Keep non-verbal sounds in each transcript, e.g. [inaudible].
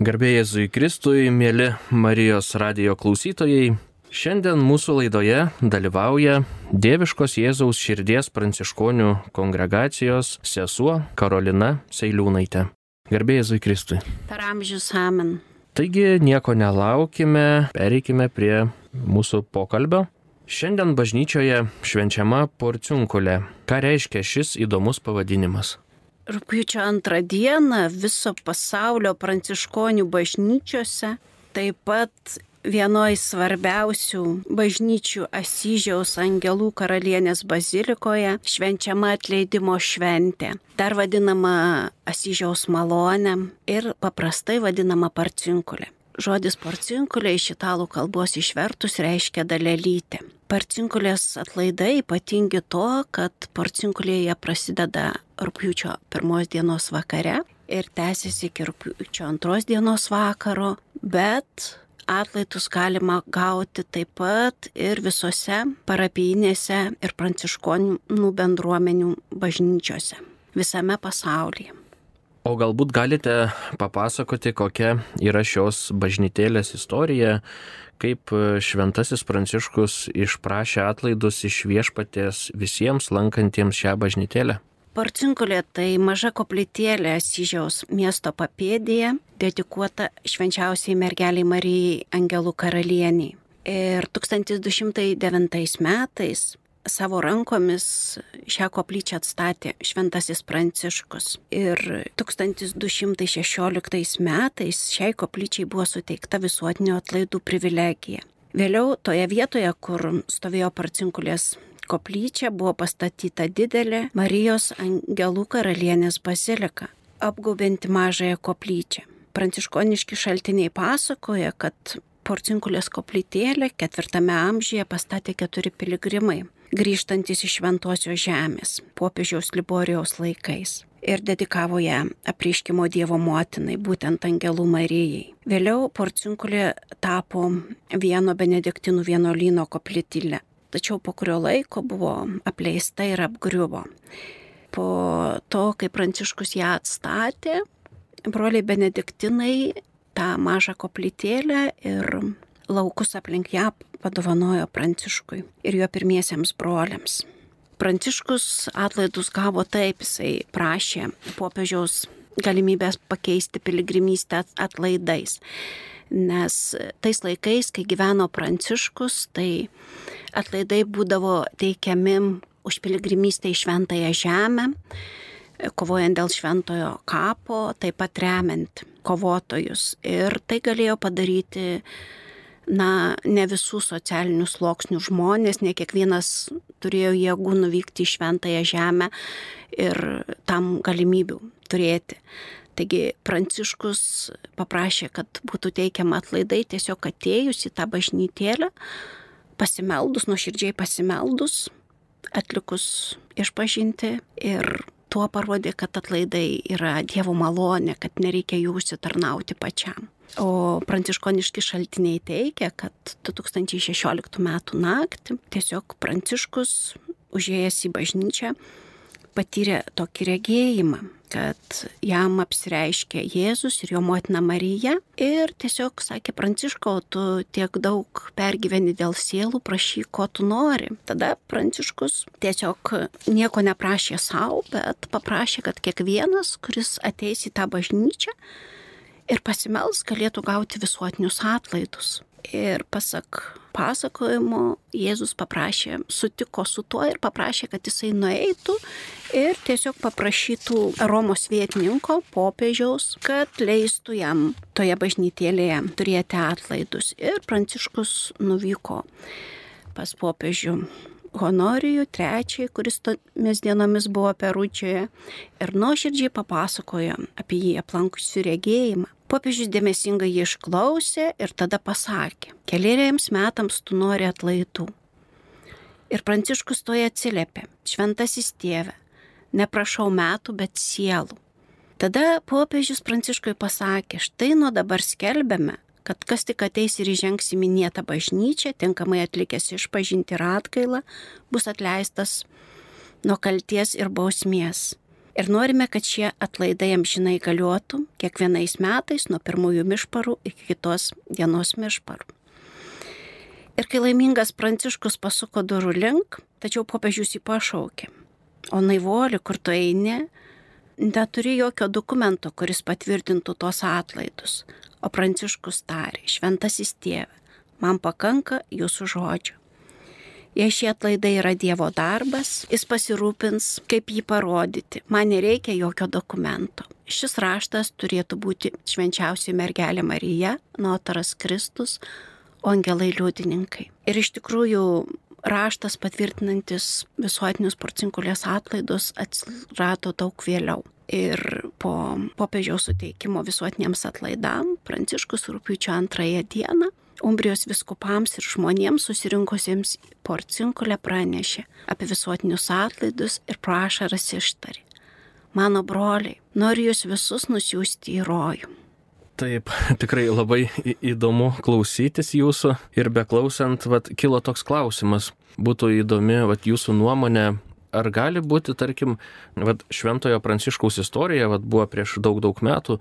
Garbėjai Jėzui Kristui, mėly Marijos radio klausytojai, šiandien mūsų laidoje dalyvauja Dieviškos Jėzaus širdies pranciškonių kongregacijos sesuo Karolina Seiliūnaitė. Garbėjai Jėzui Kristui. Per amžius amen. Taigi nieko nelaukime, pereikime prie mūsų pokalbio. Šiandien bažnyčioje švenčiama porciunkulė. Ką reiškia šis įdomus pavadinimas? Rūpiučio antrą dieną viso pasaulio pranciškonių bažnyčiose, taip pat vienoje svarbiausių bažnyčių Asyžiaus angelų karalienės bazilikoje švenčiama atleidimo šventė, dar vadinama Asyžiaus malonė ir paprastai vadinama parcinkulė. Žodis porcinkulė iš italų kalbos išvertus reiškia dalelytė. Porcinkulės atlaidai ypatingi to, kad porcinkulėje prasideda rūpjūčio pirmos dienos vakare ir tęsiasi iki rūpjūčio antros dienos vakaro, bet atlaidus galima gauti taip pat ir visose parapijinėse ir pranciškonių bendruomenių bažnyčiose visame pasaulyje. O galbūt galite papasakoti, kokia yra šios bažnytėlės istorija, kaip šventasis pranciškus išprašė atlaidus iš viešpatės visiems lankantiems šią bažnytėlę. Porcinkulė tai maža koplytėlė Syžiaus miesto papėdėje, dedikuota švenčiausiai mergeliai Marijai Angelų karalieniai. Ir 1209 metais savo rankomis šią koplyčią atstatė šventasis Pranciškus. Ir 1216 metais šiai koplyčiai buvo suteikta visuotinio atlaidų privilegija. Vėliau toje vietoje, kur stovėjo Parcinkulės koplyčia, buvo pastatyta didelė Marijos angelų karalienės bazilika, apgaubinti mažąją koplyčią. Pranciškoniški šaltiniai pasakoja, kad Porcinkulės koplytėlę ketvirtame amžiuje pastatė keturi piligrimai grįžtantis iš šventosios žemės popiežiaus Liborijaus laikais ir dedikavo ją apriškimo Dievo motinai, būtent Angelų Marijai. Vėliau Porcinkulė tapo vieno benediktinų vienuolyno koplytilė, tačiau po kurio laiko buvo apleista ir apgriuvo. Po to, kai Pranciškus ją atstatė, broliai benediktinai tą mažą koplytėlę ir laukus aplink ją padovanojo Pranciškui ir jo pirmiesiems broliams. Pranciškus atlaidus gavo taip, jisai prašė popiežiaus galimybės pakeisti piligrimystę atlaidais. Nes tais laikais, kai gyveno Pranciškus, tai atlaidai būdavo teikiami už piligrimystę į šventąją žemę, kovojant dėl šventojo kapo, taip pat remiant kovotojus. Ir tai galėjo padaryti na, ne visų socialinių sluoksnių žmonės, ne kiekvienas turėjo jėgų nuvykti į šventąją žemę ir tam galimybių turėti. Taigi Pranciškus paprašė, kad būtų teikiama atlaidai tiesiog atėjus į tą bažnytėlę, pasimeldus, nuoširdžiai pasimeldus, atlikus išpažinti ir tuo parodė, kad atlaidai yra Dievo malonė, kad nereikia jų užsitarnauti pačiam. O pranciškoniški šaltiniai teigia, kad 2016 m. naktį tiesiog pranciškus užėjęs į bažnyčią patyrė tokį regėjimą, kad jam apsireiškė Jėzus ir jo motina Marija ir tiesiog sakė Pranciško, tu tiek daug pergyveni dėl sielų, prašyk, ko tu nori. Tada Pranciškus tiesiog nieko neprašė savo, bet paprašė, kad kiekvienas, kuris ateis į tą bažnyčią, ir pasimels galėtų gauti visuotinius atlaidus. Ir pasak pasakojimo, Jėzus paprašė, sutiko su tuo ir paprašė, kad jisai nueitų ir tiesiog paprašytų Romos vietininko, popiežiaus, kad leistų jam toje bažnytėlėje turėti atlaidus. Ir Pranciškus nuvyko pas popiežių Honorijų trečiai, kuris tomis dienomis buvo Perūčioje ir nuoširdžiai papasakojo apie jį aplankusių regėjimą. Popiežius dėmesingai jį išklausė ir tada pasakė, keliariems metams tu nori atlaidų. Ir Pranciškus toje atsiliepė, šventasis tėve, neprašau metų, bet sielų. Tada popiežius Pranciškui pasakė, štai nuo dabar skelbėme, kad kas tik ateis ir įžengs į minėtą bažnyčią, tinkamai atlikęs išpažinti ir atgailą, bus atleistas nuo kalties ir bausmės. Ir norime, kad šie atlaidai amžinai galiotų kiekvienais metais nuo pirmųjų mišparų iki kitos dienos mišparų. Ir kai laimingas Pranciškus pasuko durų link, tačiau popiežius jį pašaukė. O naivoli, kur tu eini, neturi jokio dokumento, kuris patvirtintų tos atlaidus. O Pranciškus tarė, šventasis tėve, man pakanka jūsų žodžių. Jei šie atlaidai yra Dievo darbas, jis pasirūpins, kaip jį parodyti. Man nereikia jokio dokumento. Šis raštas turėtų būti švenčiausiai mergelė Marija, notaras Kristus, o angelai liudininkai. Ir iš tikrųjų raštas patvirtinantis visuotinius porcinkulės atlaidus atsirado daug vėliau. Ir po popiežiaus suteikimo visuotiniams atlaidam Pranciškus rūpiučio antrąją dieną Umbrijos viskupams ir žmonėms susirinkusiems porcinkulę pranešė apie visuotinius atlaidus ir prašaras ištarė. Mano broliai, noriu jūs visus nusiųsti į rojų. Taip, [laughs] tikrai labai įdomu klausytis jūsų ir beklausant, vat, kilo toks klausimas. Būtų įdomi vat, jūsų nuomonė, ar gali būti, tarkim, vat, Šventojo Pranciškaus istorija, vat, buvo prieš daug, daug metų,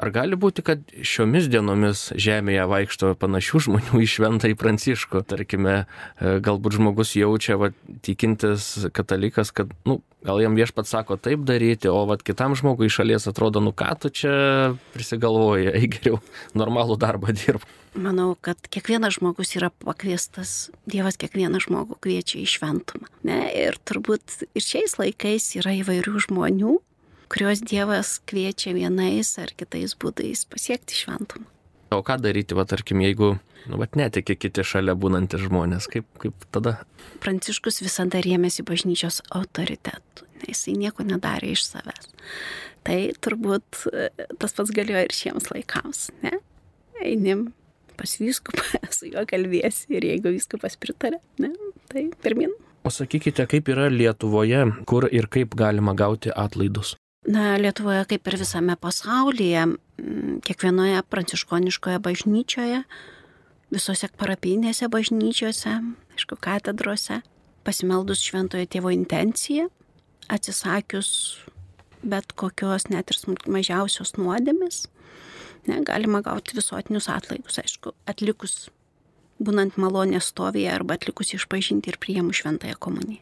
Ar gali būti, kad šiomis dienomis Žemėje vaikšto panašių žmonių į šventąjį pranciškų? Tarkime, e, galbūt žmogus jaučia, va, tikintis katalikas, kad, nu, gal jam viešpat sako taip daryti, o va, kitam žmogui iš šalies atrodo, nu ką tu čia prisigalvoji, eik geriau normalų darbą dirb. Manau, kad kiekvienas žmogus yra pakviestas, Dievas kiekvieną žmogų kviečia į šventumą. Ne? Ir turbūt ir šiais laikais yra įvairių žmonių, kuriuos Dievas kviečia vienais ar kitais būdais pasiekti šventumą. O ką daryti, va tarkim, jeigu, nu, bet netikė kiti šalia būnantys žmonės, kaip, kaip tada? Pranciškus visada rėmėsi bažnyčios autoritetų, nes jisai nieko nedarė iš savęs. Tai turbūt e, tas pats galioja ir šiems laikams, ne? Einim pas vyskupą, [laughs] su juo kalbėsi ir jeigu vyskupas pritarė, ne, tai pirmin. O sakykite, kaip yra Lietuvoje, kur ir kaip galima gauti atlaidus? Na, Lietuvoje, kaip ir visame pasaulyje, kiekvienoje pranciškoniškoje bažnyčioje, visose parapinėse bažnyčiose, aišku, katedrose, pasimeldus šventojo tėvo intenciją, atsisakius bet kokios net ir mažiausios nuodėmis, ne, galima gauti visuotinius atlaidus, aišku, atlikus, būnant malonės stovėje arba atlikus išpažinti ir prieimu šventąją komuniją.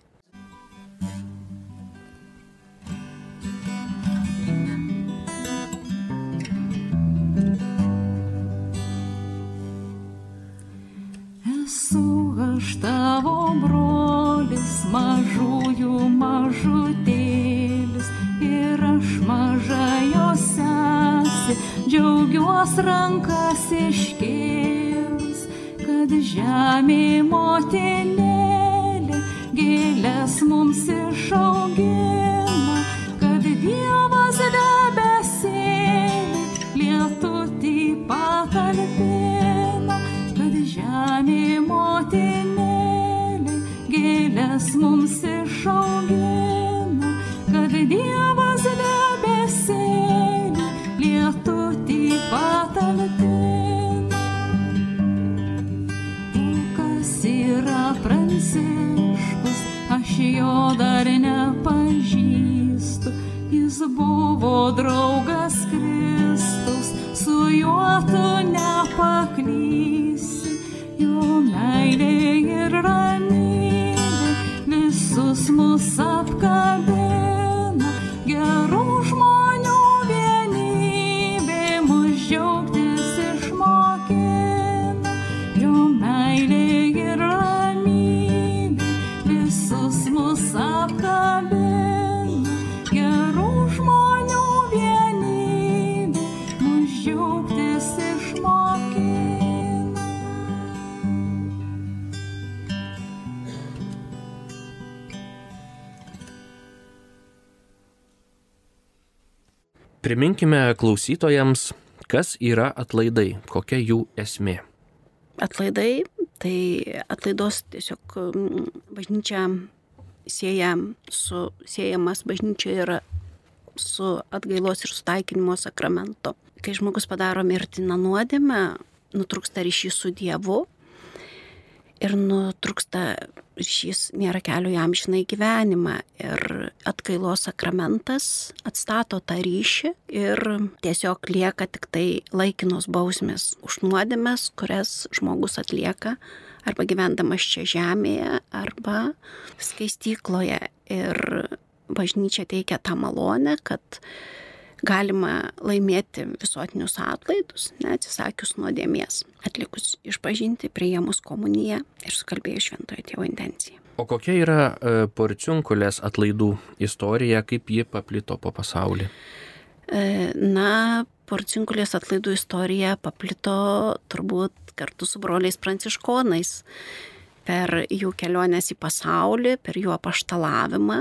Aš tavo brolis, mažųjų mažutėlis. Ir aš maža jo sesi, džiaugiuos rankas iškėlus, kad žemė motinėlė gėlės mums išaugina, kad Dievas debesėlė lietutį patalpina, žemė motinėlė gėlės mums išaugina, kad Dievas debesėlį lietutį patalpina. Kas yra pranciškus, aš jo dar nepažįstu, jis buvo draugas Kristus, su juo tu nepaklysi, God. Priminkime klausytojams, kas yra atlaidai, kokia jų esmė. Atlaidai, tai atlaidos tiesiog bažnyčia sieja su, siejamas bažnyčia yra su atgailos ir sutaikinimo sakramento. Kai žmogus padaro mirtiną nuodėmę, nutrūksta ryšys su Dievu ir nutrūksta ryšys nėra kelio į amžinai gyvenimą ir atgailos sakramentas atstato tą ryšį ir tiesiog lieka tik tai laikinos bausmės už nuodėmes, kurias žmogus atlieka arba gyvendamas čia žemėje, arba skaistykloje. Ir bažnyčia teikia tą malonę, kad galima laimėti visuotinius atlaidus, neatsisakius nuodėmės, atlikus išpažinti, prieimus komuniją ir sukalbėjus šventojo tėvo intenciją. O kokia yra e, porciunkulės atlaidų istorija, kaip ji paplito po pasaulį? E, na, porcinkulės atlaidų istorija paplito turbūt kartu su broliais pranciškonais per jų keliones į pasaulį, per jų apaštalavimą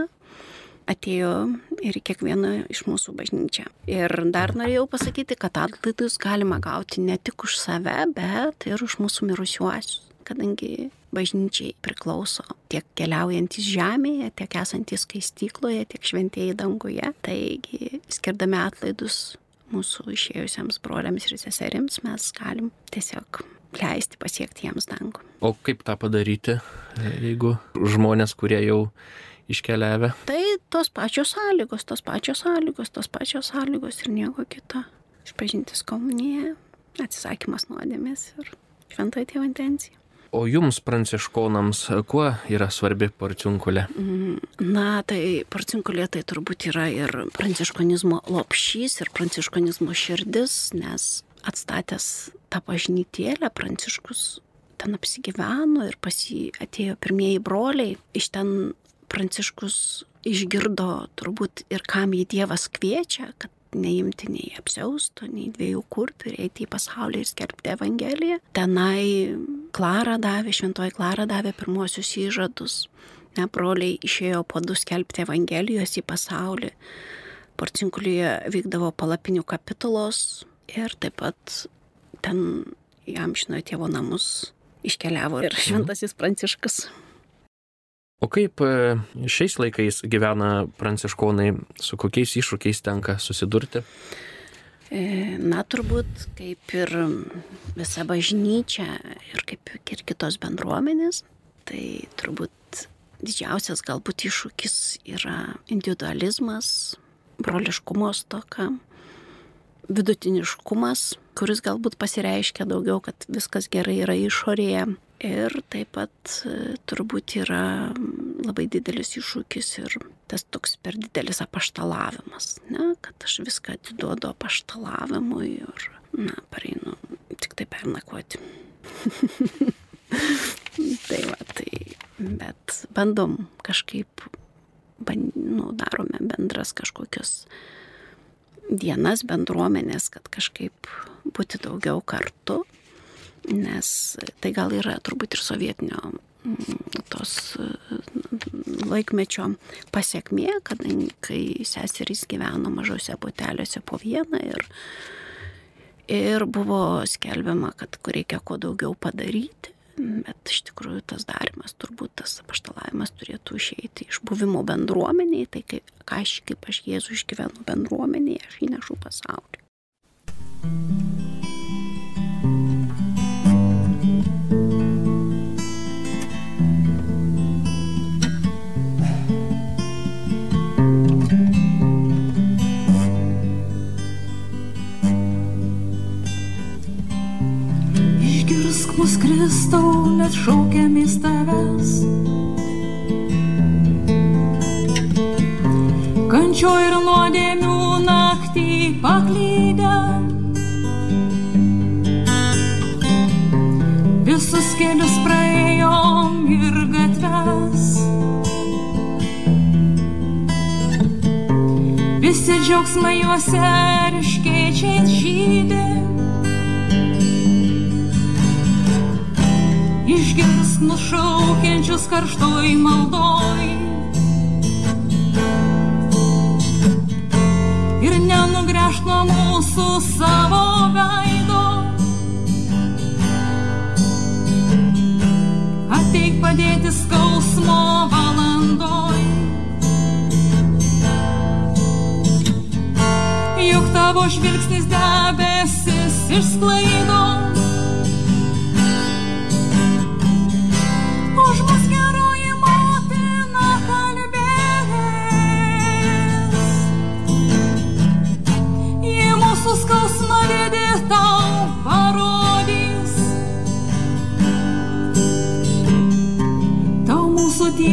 atėjo ir į kiekvieną iš mūsų bažnyčią. Ir dar norėjau pasakyti, kad atlaidus galima gauti ne tik už save, bet ir už mūsų mirusiuosius, kadangi bažnyčiai priklauso tiek keliaujantis žemėje, tiek esantis skaistykloje, tiek šventieji danguje. Taigi, skirdami atlaidus mūsų išėjusiems broliams ir seserims, mes galim tiesiog leisti pasiekti jiems dangų. O kaip tą padaryti, jeigu žmonės, kurie jau iškeliavę? Tai tos pačios sąlygos, tos pačios sąlygos, tos pačios sąlygos ir nieko kito. Išpažintis komunija, atsisakymas nuodėmės ir šventoji tėvo intencija. O jums, pranciškonams, kuo yra svarbi porciunkulė? Na, tai porciunkulė tai turbūt yra ir pranciškonizmo lopšys, ir pranciškonizmo širdis, nes atstatęs tą bažnytėlę, pranciškus ten apsigyveno ir pas jį atėjo pirmieji broliai. Iš ten pranciškus išgirdo turbūt ir kam jį Dievas kviečia, kad neimti nei apsiaustų, nei dviejų kurpių ir eiti į pasaulį ir skelbti Evangeliją. Tenai Klara davė, šventoji Klara davė pirmosius įžadus. Ne, broliai išėjo po du skelbti Evangelijos į pasaulį. Porcinkuliuje vykdavo palapinių kapitulos ir taip pat ten į amžinojo tėvo namus iškeliavo ir šventasis pranciškas. O kaip e, šiais laikais gyvena pranciškonai, su kokiais iššūkiais tenka susidurti? E, na, turbūt kaip ir visa bažnyčia ir kaip ir kitos bendruomenės, tai turbūt didžiausias galbūt iššūkis yra individualizmas, broliškumo stoka, vidutiniškumas, kuris galbūt pasireiškia daugiau, kad viskas gerai yra išorėje Ir taip pat e, turbūt yra labai didelis iššūkis ir tas toks per didelis apaštalavimas, ne, kad aš viską atiduodu apaštalavimui ir, na, pareinu tik tai pernakoti. [laughs] tai va, tai, bet bandom kažkaip, band, nu, darome bendras kažkokias dienas bendruomenės, kad kažkaip būti daugiau kartu nes tai gal yra turbūt ir sovietinio mm, tos mm, laikmečio pasiekmė, kadangi kai seserys gyveno mažose buteliuose po vieną ir, ir buvo skelbiama, kad reikia kuo daugiau padaryti. Bet iš tikrųjų tas darimas, turbūt tas apaštalavimas turėtų išeiti iš buvimo bendruomeniai, tai kaip, aš, kaip aš Jėzų išgyvenu bendruomeniai, aš įnešu pasaulį. mus Kristau, net šaukiamės tavęs. Kančio ir nuodėmių naktį paklydę. Visus kelius praėjom ir gatves. Visi džiaugsmai juose ryškėčiais žydė. Išgirs nušaukiančius karštoj maldoj. Ir nenugręžk nuo mūsų savo veido. Ateik padėti skausmo valandoj. Juk tavo žvilgsnis debesis išsklaido.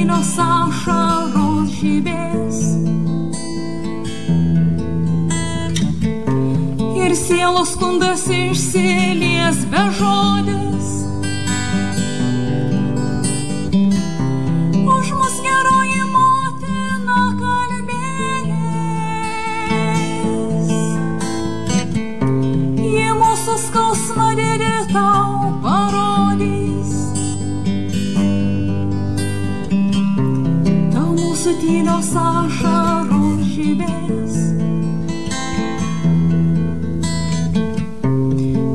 Tylios ašaros žybės. Ir sielos skundas išsilies be žodis. Ašaros žybės.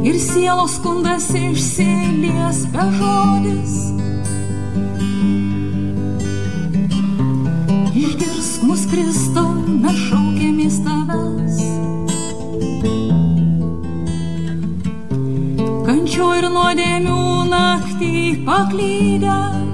Ir sielos skundas išsilies be žodis. Išgirsk mus Kristau, mes šaukėmės tavęs. Kančio ir nuodėmių naktį paklydę.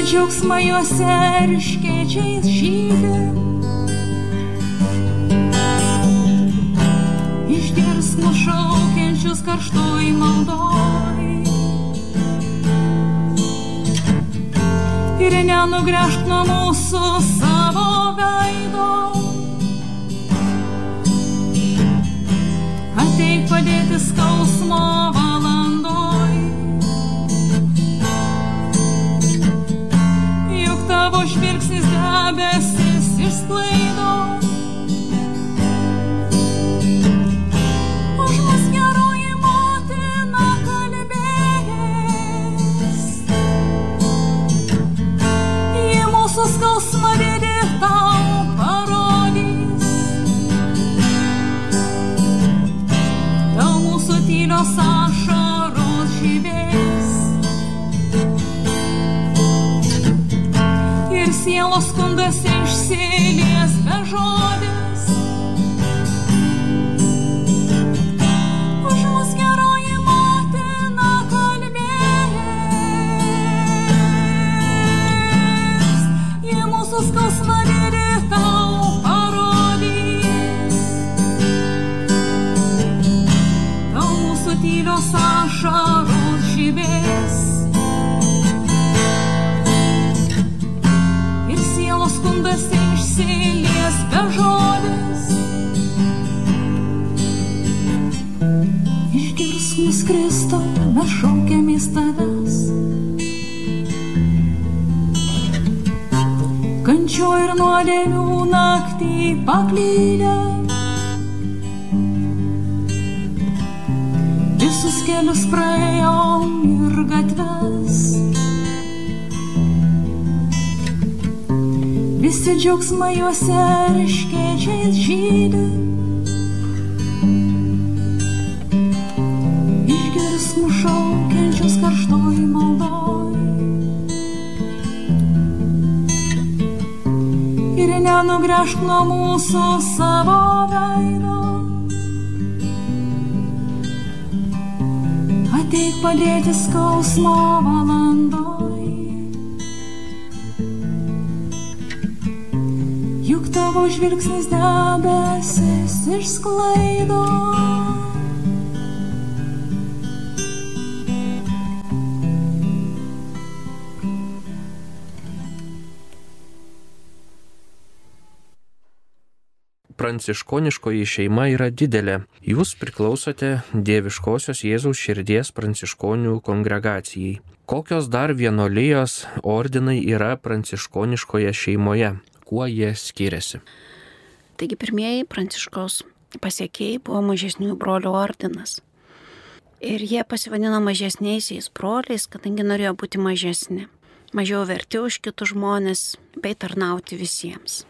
Visi džiaugsmai juose ryškėčiais žydė. Išgirsk mus šaukiančius karštoj maldoj. Ir nenugręžk nuo mūsų savo veido. Ateik padėti skausmo žvilgsnis debesis išsklaido. Už mus geroji motina kalbės. Jie mūsų skausmą didį tau parodys. Tau mūsų tylios ašaros žydės. Sielos skundas išsilies be žodis. Skundas išsilies be žodis. Išgirsk mus Kristau, mes šaukėmės tavęs. Kančio ir nuodėmių naktį paklydę. Visus kelius praėjom ir gatves. Visi džiaugsmai juose ryškėčiais žydė. Išgirsk mus šaukiančius karštoj maldoj. Ir nenugręžk nuo mūsų savo veido. Ateik padėti skausmo valandoj. Tavo žvilgsnis debesis išsklaido. pranciškoniškoji šeima yra didelė. Jūs priklausote Dieviškosios Jėzaus širdies pranciškonių kongregacijai. Kokios dar vienolyjos ordinai yra pranciškoniškoje šeimoje? Kuo jie skiriasi? Taigi pirmieji pranciškos pasiekėjai buvo mažesniųjų brolių ordinas. Ir jie pasivadino mažesniaisiais broliais, kadangi norėjo būti mažesni, mažiau verti už kitus žmonės, bei tarnauti visiems.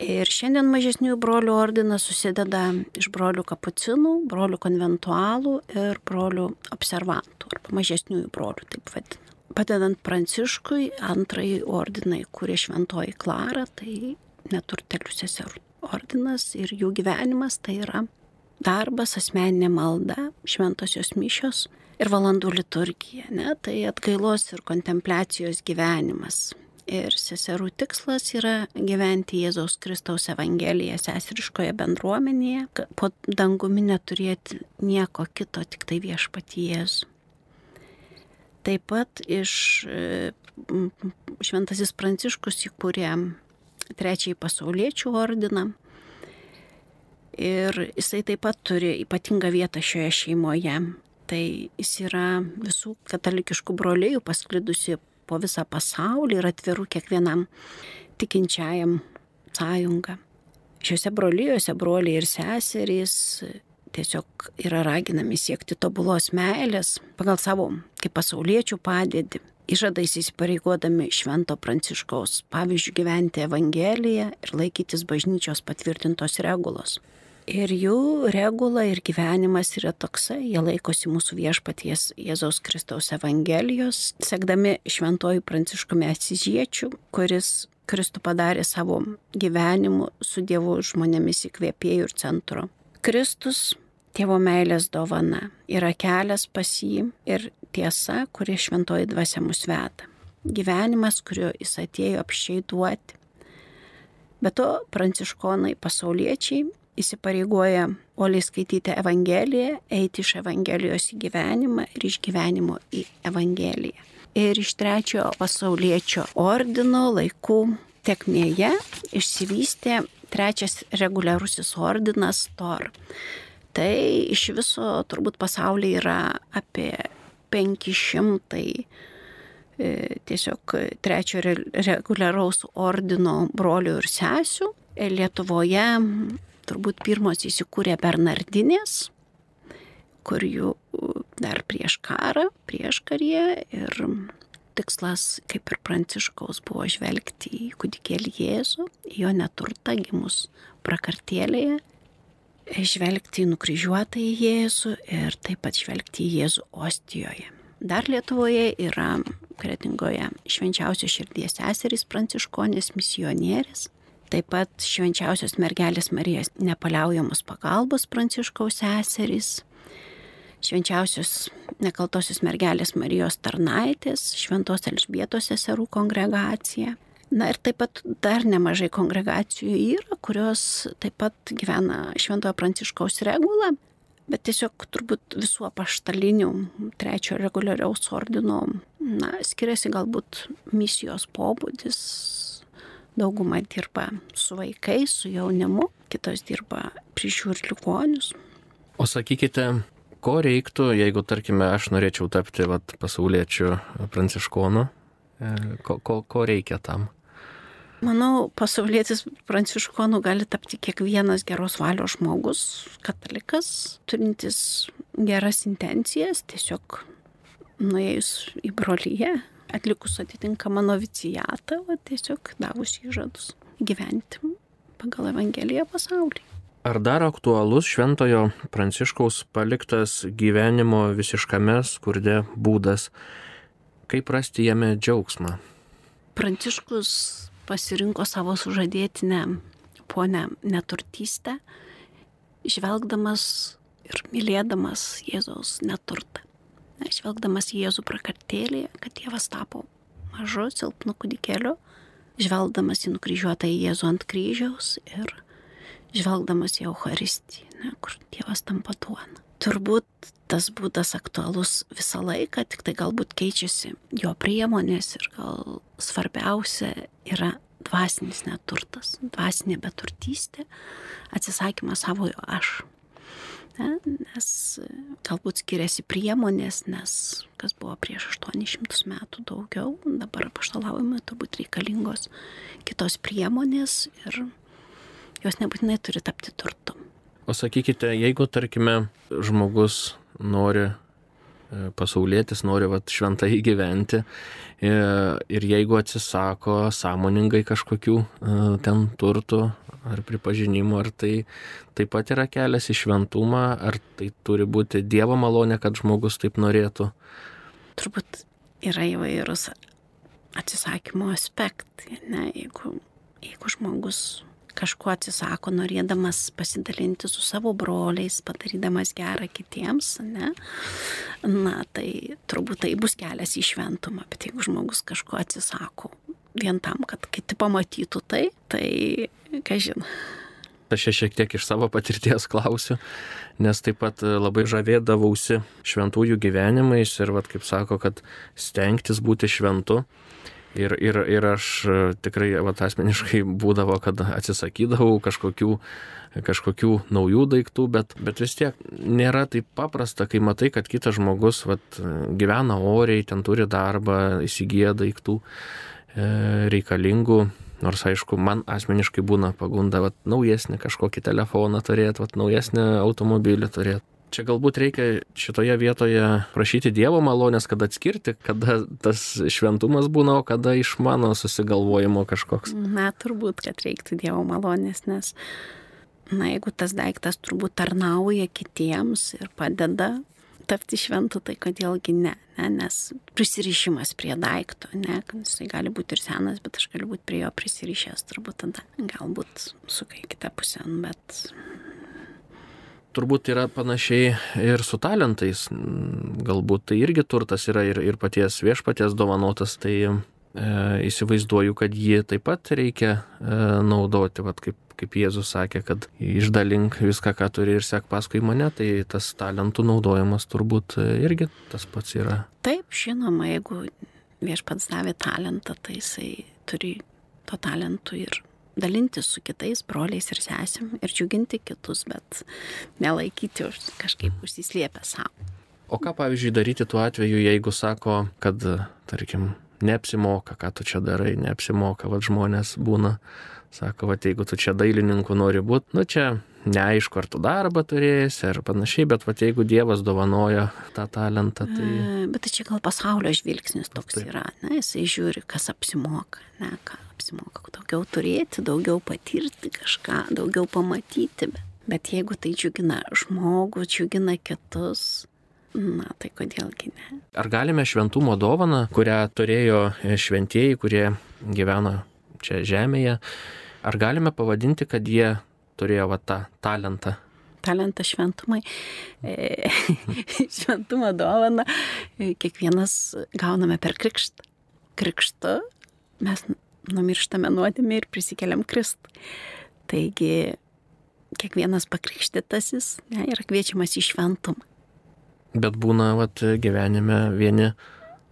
Ir šiandien mažesniųjų brolių ordinas susideda iš brolių kapucinų, brolių konventualų ir brolių observantų, arba mažesniųjų brolių, taip vadinam. Padedant Pranciškui, antrąjį ordiną įkūrė šventoji Klara, tai neturtelių seserų ordinas ir jų gyvenimas tai yra darbas, asmeninė malda, šventosios mišios ir valandų liturgija, ne? tai atgailos ir kontempliacijos gyvenimas. ir seserų tikslas yra gyventi Jėzaus Kristaus Evangeliją seseriškoje bendruomenėje, po dangumi neturėti nieko kito, tik tai viešpati Jėzų. Taip pat iš e, Šventasis Pranciškus įkūrė trečiąjį pasauliečių ordiną. Ir jisai taip pat turi ypatingą vietą šioje šeimoje. Tai jis yra visų katalikiškų broliejų pasklidusi po visą pasaulį ir atvirų kiekvienam tikinčiajam sąjunga. Šiuose brolyjose broliai ir seserys tiesiog yra raginami siekti tobulos meilės pagal savo kaip pasauliečių padėdį, išadais įsipareigodami Švento Pranciškaus pavyzdžių gyventi Evangeliją ir laikytis bažnyčios patvirtintos regulos. Ir jų regula ir gyvenimas yra toksai, jie laikosi mūsų viešpaties Jėzaus Kristaus Evangelijos, sekdami šventojų pranciškumi Asiziečių, kuris Kristų padarė savo gyvenimu su Dievu žmonėmis įkvėpėjų ir centru. Kristus Tėvo meilės dovana yra kelias pas jį ir tiesa, kuri šventoji dvasia mus veda. Gyvenimas, kurio jis atėjo apščiai duoti. Be to, pranciškonai pasauliečiai įsipareigoja uoliai skaityti Evangeliją, eiti iš Evangelijos į gyvenimą ir iš gyvenimo į Evangeliją. Ir iš trečiojo pasaulietčio ordino laikų tekmėje išsivystė trečias reguliarusis ordinas Tor. Tai iš viso turbūt pasaulyje yra apie 500 e, tiesiog trečio reguliaraus ordino brolių ir sesių. Lietuvoje turbūt pirmos įsikūrė Bernardinės, kur jų dar prieš karą, prieš karie ir tikslas, kaip ir Pranciškaus, buvo žvelgti į kūdikėlį Jėzų, jo neturtą gimus prakartėlėje, žvelgti į nukryžiuotą į Jėzų ir taip pat žvelgti į Jėzų Ostijoje. Dar Lietuvoje yra Kretingoje švenčiausios širdies seserys pranciškonės misionierės, Taip pat švenčiausios mergelės Marijos nepaliaujamos pagalbos pranciškaus seserys, švenčiausios nekaltosios mergelės Marijos tarnaitės, šventos Elžbietos seserų kongregacija. Na ir taip pat dar nemažai kongregacijų yra, kurios taip pat gyvena šventojo pranciškaus regulą, bet tiesiog turbūt visų apaštalinių trečio reguliariaus ordino, na, skiriasi galbūt misijos pobūdis, Dauguma dirba su vaikais, su jaunimu, kitos dirba prižiūri ligonius. O sakykite, ko reiktų, jeigu, tarkime, aš norėčiau tapti vat, pasauliečių pranciškonu, e, ko, ko, ko reikia tam? Manau, pasaulietis pranciškonų gali tapti kiekvienas geros valios žmogus, katalikas, turintis geras intencijas, tiesiog nuėjus į brolyje, atlikus atitinkamą novicijatą, o tiesiog davus įžadus gyventi pagal Evangeliją pasaulį. Ar dar aktualus Šventojo Pranciškaus paliktas gyvenimo visiškame skurde būdas? Kaip rasti jame džiaugsmą? Pranciškus pasirinko savo sužadėtinę ponę neturtystę, žvelgdamas ir mylėdamas Jėzaus neturtą žvelgdamas Jėzų prakartėlį, kad Dievas tapo mažu, silpnu kūdikėliu, žvelgdamas į nukryžiuotą Jėzų ant kryžiaus ir žvelgdamas į Euharistiją, kur Dievas tampa duona. Turbūt tas būdas aktualus visą laiką, tik tai galbūt keičiasi jo priemonės ir gal svarbiausia yra dvasinis neturtas, dvasinė beturtystė, atsisakymas savojo aš ne, nes galbūt skiriasi priemonės, nes kas buvo prieš 800 metų daugiau, dabar paštalaujame turbūt reikalingos kitos priemonės ir jos nebūtinai turi tapti turtu. O sakykite, jeigu tarkime žmogus nori e, pasaulietis nori vat, šventai gyventi e, ir jeigu atsisako sąmoningai kažkokių e, ten turtų ar pripažinimo, ar tai taip pat yra kelias į šventumą, ar tai turi būti Dievo malonė, kad žmogus taip norėtų? Turbūt yra įvairūs atsisakymo aspektai. Ne? Jeigu, jeigu žmogus kažkuo atsisako, norėdamas pasidalinti su savo broliais, padarydamas gerą kitiems, ne? na tai turbūt tai bus kelias į šventumą, bet jeigu žmogus kažkuo atsisako vien tam, kad kiti pamatytų tai, tai, ką žinai. Aš čia šiek tiek iš savo patirties klausiu, nes taip pat labai žavėdavausi šventųjų gyvenimais ir, vat, kaip sako, kad stengtis būti šventu. Ir, ir, ir aš tikrai vat, asmeniškai būdavo, kad atsisakydavau kažkokių, kažkokių naujų daiktų, bet, bet vis tiek nėra taip paprasta, kai matai, kad kitas žmogus vat, gyvena oriai, ten turi darbą, įsigyja daiktų e, reikalingų Nors aišku, man asmeniškai būna pagunda, vat, naujesnį kažkokį telefoną turėti, naujesnį automobilį turėti. Čia galbūt reikia šitoje vietoje prašyti Dievo malonės, kad atskirti, kada tas šventumas būna, o kada iš mano susigalvojimo kažkoks. Na, turbūt, kad reiktų Dievo malonės, nes, na, jeigu tas daiktas turbūt tarnauja kitiems ir padeda tapti šventu, tai kodėlgi ne, ne, nes prisirišimas prie daikto, ne, jisai gali būti ir senas, bet aš galiu būti prie jo prisirišęs, turbūt tada galbūt sukai kitą pusę, bet turbūt yra panašiai ir su talentais. Galbūt tai irgi turtas yra ir, ir paties viešpaties dovanotas, tai e, įsivaizduoju, kad jį taip pat reikia e, naudoti, vat, kaip, kaip Jėzus sakė, kad išdalink viską, ką turi ir sek paskui mane, tai tas talentų naudojimas turbūt irgi tas pats yra. Taip, žinoma, jeigu viešpats davė talentą, tai jisai turi to talentų ir dalintis su kitais broliais ir sesim ir džiuginti kitus, bet nelaikyti už, kažkaip užsislėpę savo. O ką pavyzdžiui daryti tuo atveju, jeigu sako, kad, tarkim, neapsimoka, ką tu čia darai, neapsimoka, vad žmonės būna, sako, vad jeigu tu čia dailininku nori būti, nu čia neaišku, ar tu darbą turėsi, ar panašiai, bet va, jeigu Dievas dovanoja tą talentą, tai... E, bet tai čia gal pasaulio žvilgsnis toks Taip. yra, ne, jisai žiūri, kas apsimoka, ne, ką apsimoka, daugiau turėti, daugiau patirti kažką, daugiau pamatyti, bet, jeigu tai džiugina žmogų, džiugina kitus, Na, tai kodėlgi ne? Ar galime šventumo dovaną, kurią turėjo šventieji, kurie gyvena čia žemėje, ar galime pavadinti, kad jie turėjo va tą talentą. Talentą šventumai, e, [laughs] šventumo dovana, e, kiekvienas gauname per krikštą. Krikštu mes numirštame nuodėmė ir prisikeliam Kristų. Taigi kiekvienas pakrikštytasis ne, yra kviečiamas į šventumą. Bet būna vat, gyvenime vieni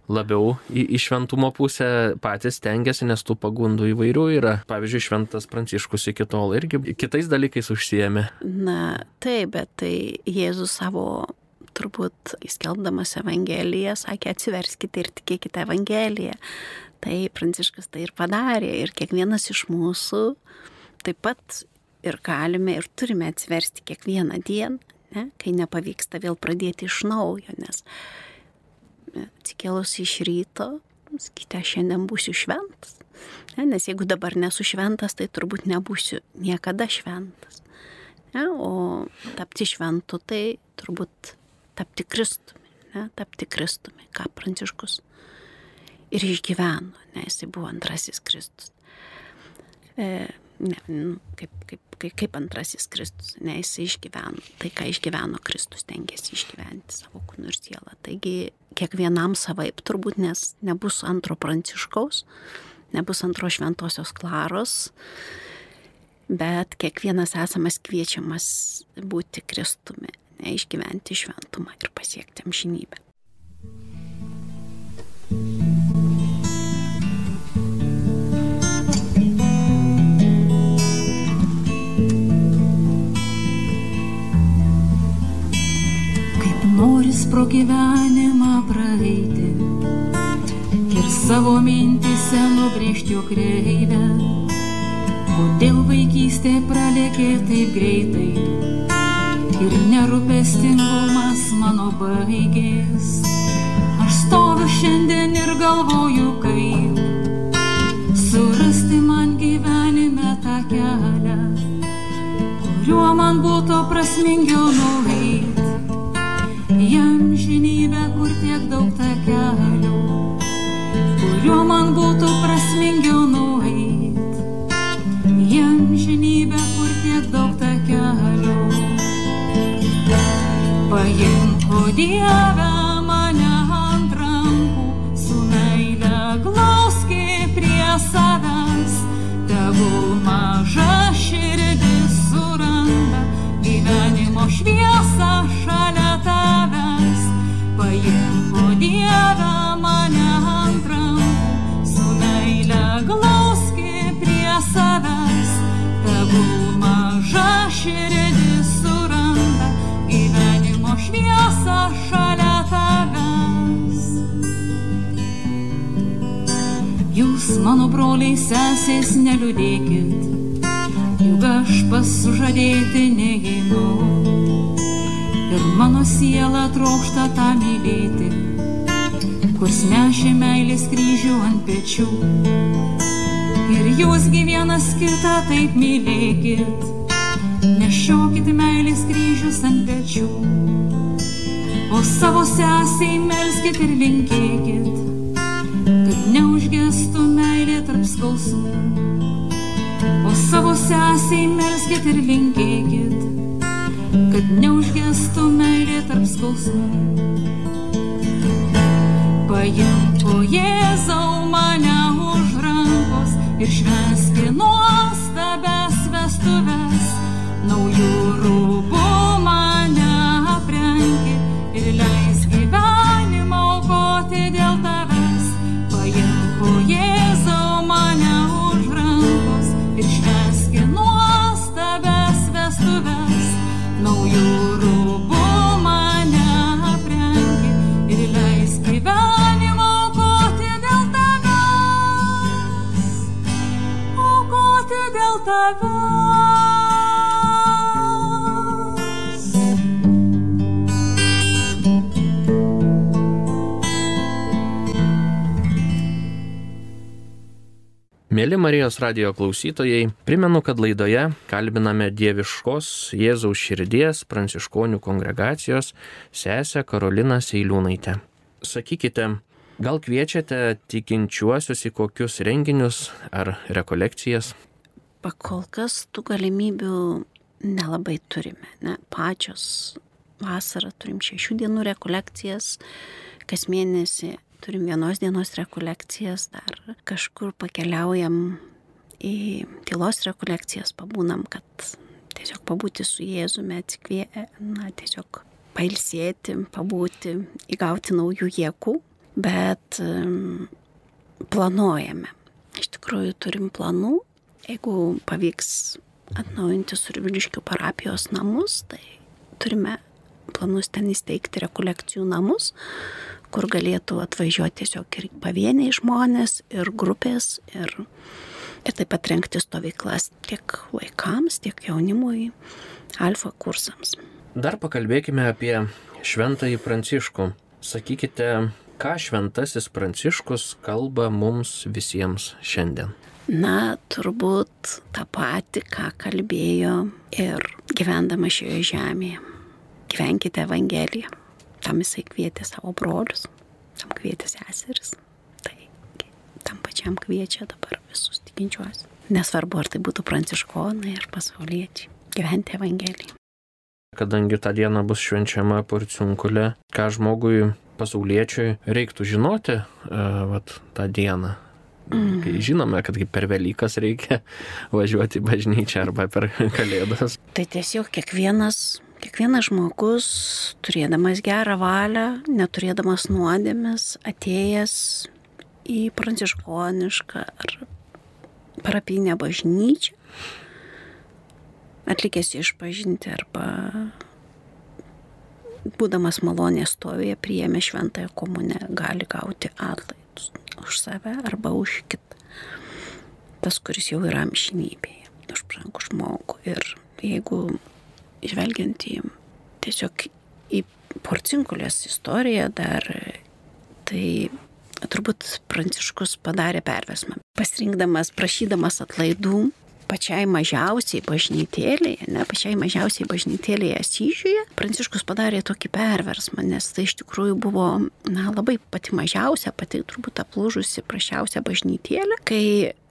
labiau į, į šventumo pusę patys tengiasi, nes tų pagundų įvairių yra. Pavyzdžiui, šventas Pranciškus iki tol irgi kitais dalykais užsiemė. Na, taip, bet tai Jėzus savo turbūt įskelbdamas Evangeliją sakė atsiverskite ir tikėkite Evangeliją. Tai Pranciškas tai ir padarė ir kiekvienas iš mūsų taip pat ir galime ir turime atsiversti kiekvieną dieną, ne, kai nepavyksta vėl pradėti iš naujo, nes atsikėlus iš ryto, sakyti, aš šiandien būsiu šventas. Ne, nes jeigu dabar nesu šventas, tai turbūt nebūsiu niekada šventas. Ne, o tapti šventu, tai turbūt tapti Kristumi. Ne, tapti Kristumi, ką Pranciškus ir išgyveno, nes jisai buvo antrasis Kristus. E, ne, nu, kaip, kaip, kaip, kaip antrasis Kristus, ne, jis išgyveno, tai ką išgyveno Kristus, tenkėsi išgyventi savo kūnų ir sielą. Taigi kiekvienam savaip turbūt, nes nebus antro pranciškaus, nebus antro šventosios klaros, bet kiekvienas esamas kviečiamas būti Kristumi, ne, išgyventi šventumą ir pasiekti amžinybę. Noris pro gyvenimą praeiti ir savo mintise nubrėžti jo kreivę. Kodėl vaikystė pralėkė taip greitai ir nerūpestingumas mano baigės. Aš stoviu šiandien ir galvoju, kaip surasti man gyvenime tą kelią, kuriuo man būtų prasmingiau nueiti pečių. Ir jūsgi vienas kitą taip mylėkit, nešiokit meilės kryžius ant pečių. O savo sesiai melskit ir linkėkit, kad neužgestų meilė tarp skausmų. O savo sesiai melskit ir linkėkit, kad neužgestų meilė tarp skausmų. Paimk, o Jėzau mane už rankos ir švęski nuostabes Mėly Marijos radio klausytojai, primenu, kad laidoje kalbiname Dieviškos Jėzaus širdies pranciškonių kongregacijos sesę Karoliną Seiliūnaitę. Sakykite, gal kviečiate tikinčiuosius į kokius renginius ar rekolekcijas? Pakol kas tų galimybių nelabai turime. Ne? Pačios vasarą turim šešių dienų rekolekcijas, kas mėnesį turim vienos dienos rekolekcijas, dar kažkur pakeliaujam į tylos rekolekcijas, pabūnam, kad tiesiog pabūti su Jėzumi, atsikvė, na, tiesiog pailsėti, pabūti, įgauti naujų jėgų, bet planuojame. Iš tikrųjų turim planų, jeigu pavyks atnaujinti Surviliškių parapijos namus, tai turime planus ten įsteigti rekolekcijų namus, kur galėtų atvažiuoti tiesiog ir pavieniai žmonės, ir grupės, ir, ir taip pat rengti stovyklas tiek vaikams, tiek jaunimui, alfa kursams. Dar pakalbėkime apie Šventąjį Pranciškų. Sakykite, ką Šventasis Pranciškus kalba mums visiems šiandien. Na, turbūt tą patį, ką kalbėjo ir gyvendama šioje žemėje. Gyvenkite Evangeliją. Tam jisai kvietė savo brolius, tam kvietė seseris. Tai tam pačiam kviečia dabar visus tikinčiuosius. Nesvarbu, ar tai būtų pranciškonai ar pasauliečiai. Gyventi Evangeliją. Kadangi tą dieną bus švenčiama porciunkulė, ką žmogui pasauliečiui reiktų žinoti uh, vat, tą dieną. Mm. Kai žinome, kad per Velykas reikia [laughs] važiuoti į bažnyčią arba per Kalėdas. Tai tiesiog kiekvienas Kiekvienas žmogus, turėdamas gerą valią, neturėdamas nuodėmės, atėjęs į pranciškonišką ar parapinę bažnyčią, atlikęs išpažinti arba būdamas malonės stovėje priėmė šventąją komunę, gali gauti atlaidus už save arba už kitą. Tas, kuris jau yra amžinybėje, už prankų žmogų. Ir jeigu žvelgiant į tiesiog į porcinkulės istoriją dar, tai turbūt Pranciškus padarė pervesmą, pasirinkdamas, prašydamas atlaidų pačiai mažiausiai bažnytėlėje, ne pačiai mažiausiai bažnytėlėje Asyžiuje, Pranciškus padarė tokį perversmą, nes tai iš tikrųjų buvo na, labai pati mažiausia, pati turbūt aplūžusi, prašiausia bažnytėlė, kai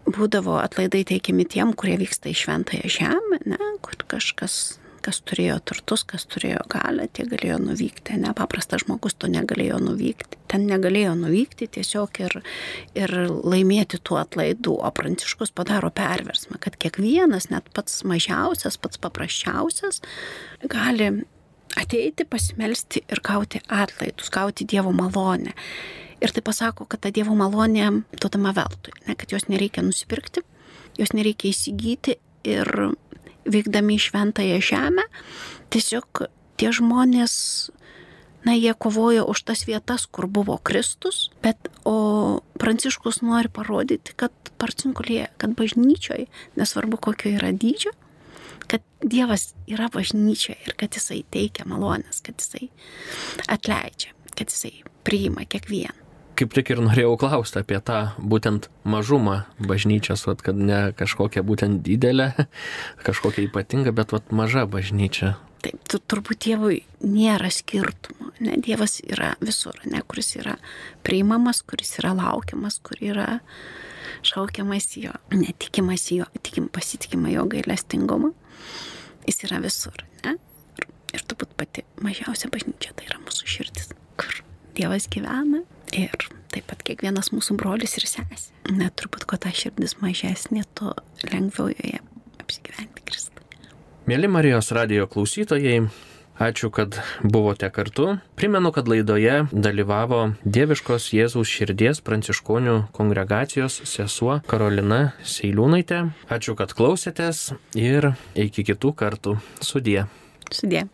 būdavo atlaidai teikiami tiem, kurie vyksta į šventąją žemę, ne, kur kažkas kas turėjo turtus, kas turėjo galę, tie galėjo nuvykti. Nepaprastas žmogus to negalėjo nuvykti. Ten negalėjo nuvykti tiesiog ir, ir laimėti tų atlaidų. O Pranciškus padaro perversmą, kad kiekvienas, net pats mažiausias, pats paprasčiausias, gali ateiti, pasimelsti ir gauti atlaidus, gauti Dievo malonę. Ir tai pasako, kad ta Dievo malonė duodama veltui, ne, kad jos nereikia nusipirkti, jos nereikia įsigyti ir vykdami į šventąją žemę, tiesiog tie žmonės, na, jie kovojo už tas vietas, kur buvo Kristus, bet o Pranciškus nori parodyti, kad parcinkulėje, kad bažnyčioje, nesvarbu kokio yra dydžio, kad Dievas yra bažnyčioje ir kad Jisai teikia malonės, kad Jisai atleidžia, kad Jisai priima kiekvieną kaip tik ir norėjau klausti apie tą būtent mažumą bažnyčios, vat, kad ne kažkokia būtent didelė, [laughs] kažkokia ypatinga, bet vat, maža bažnyčia. Taip, tu, turbūt Dievui nėra skirtumo. Ne, Dievas yra visur, ne, kuris yra priimamas, kuris yra laukiamas, kur yra šaukiamas jo, netikimas jo, tikim, pasitikima jo gailestingumu. Jis yra visur. Ne? Ir, ir turbūt pati mažiausia bažnyčia tai yra mūsų širdis, kur Dievas gyvena ir taip pat kiekvienas mūsų brolis ir sesė. Net turbūt, kuo ta širdis mažesnė, tuo lengviau joje apsigyventi Kristui. Mėly Marijos radio klausytojai, ačiū, kad buvote kartu. Primenu, kad laidoje dalyvavo Dieviškos Jėzaus širdies pranciškonių kongregacijos sesuo Karolina Seiliūnaitė. Ačiū, kad klausėtės ir iki kitų kartų. Sudie. Sudie.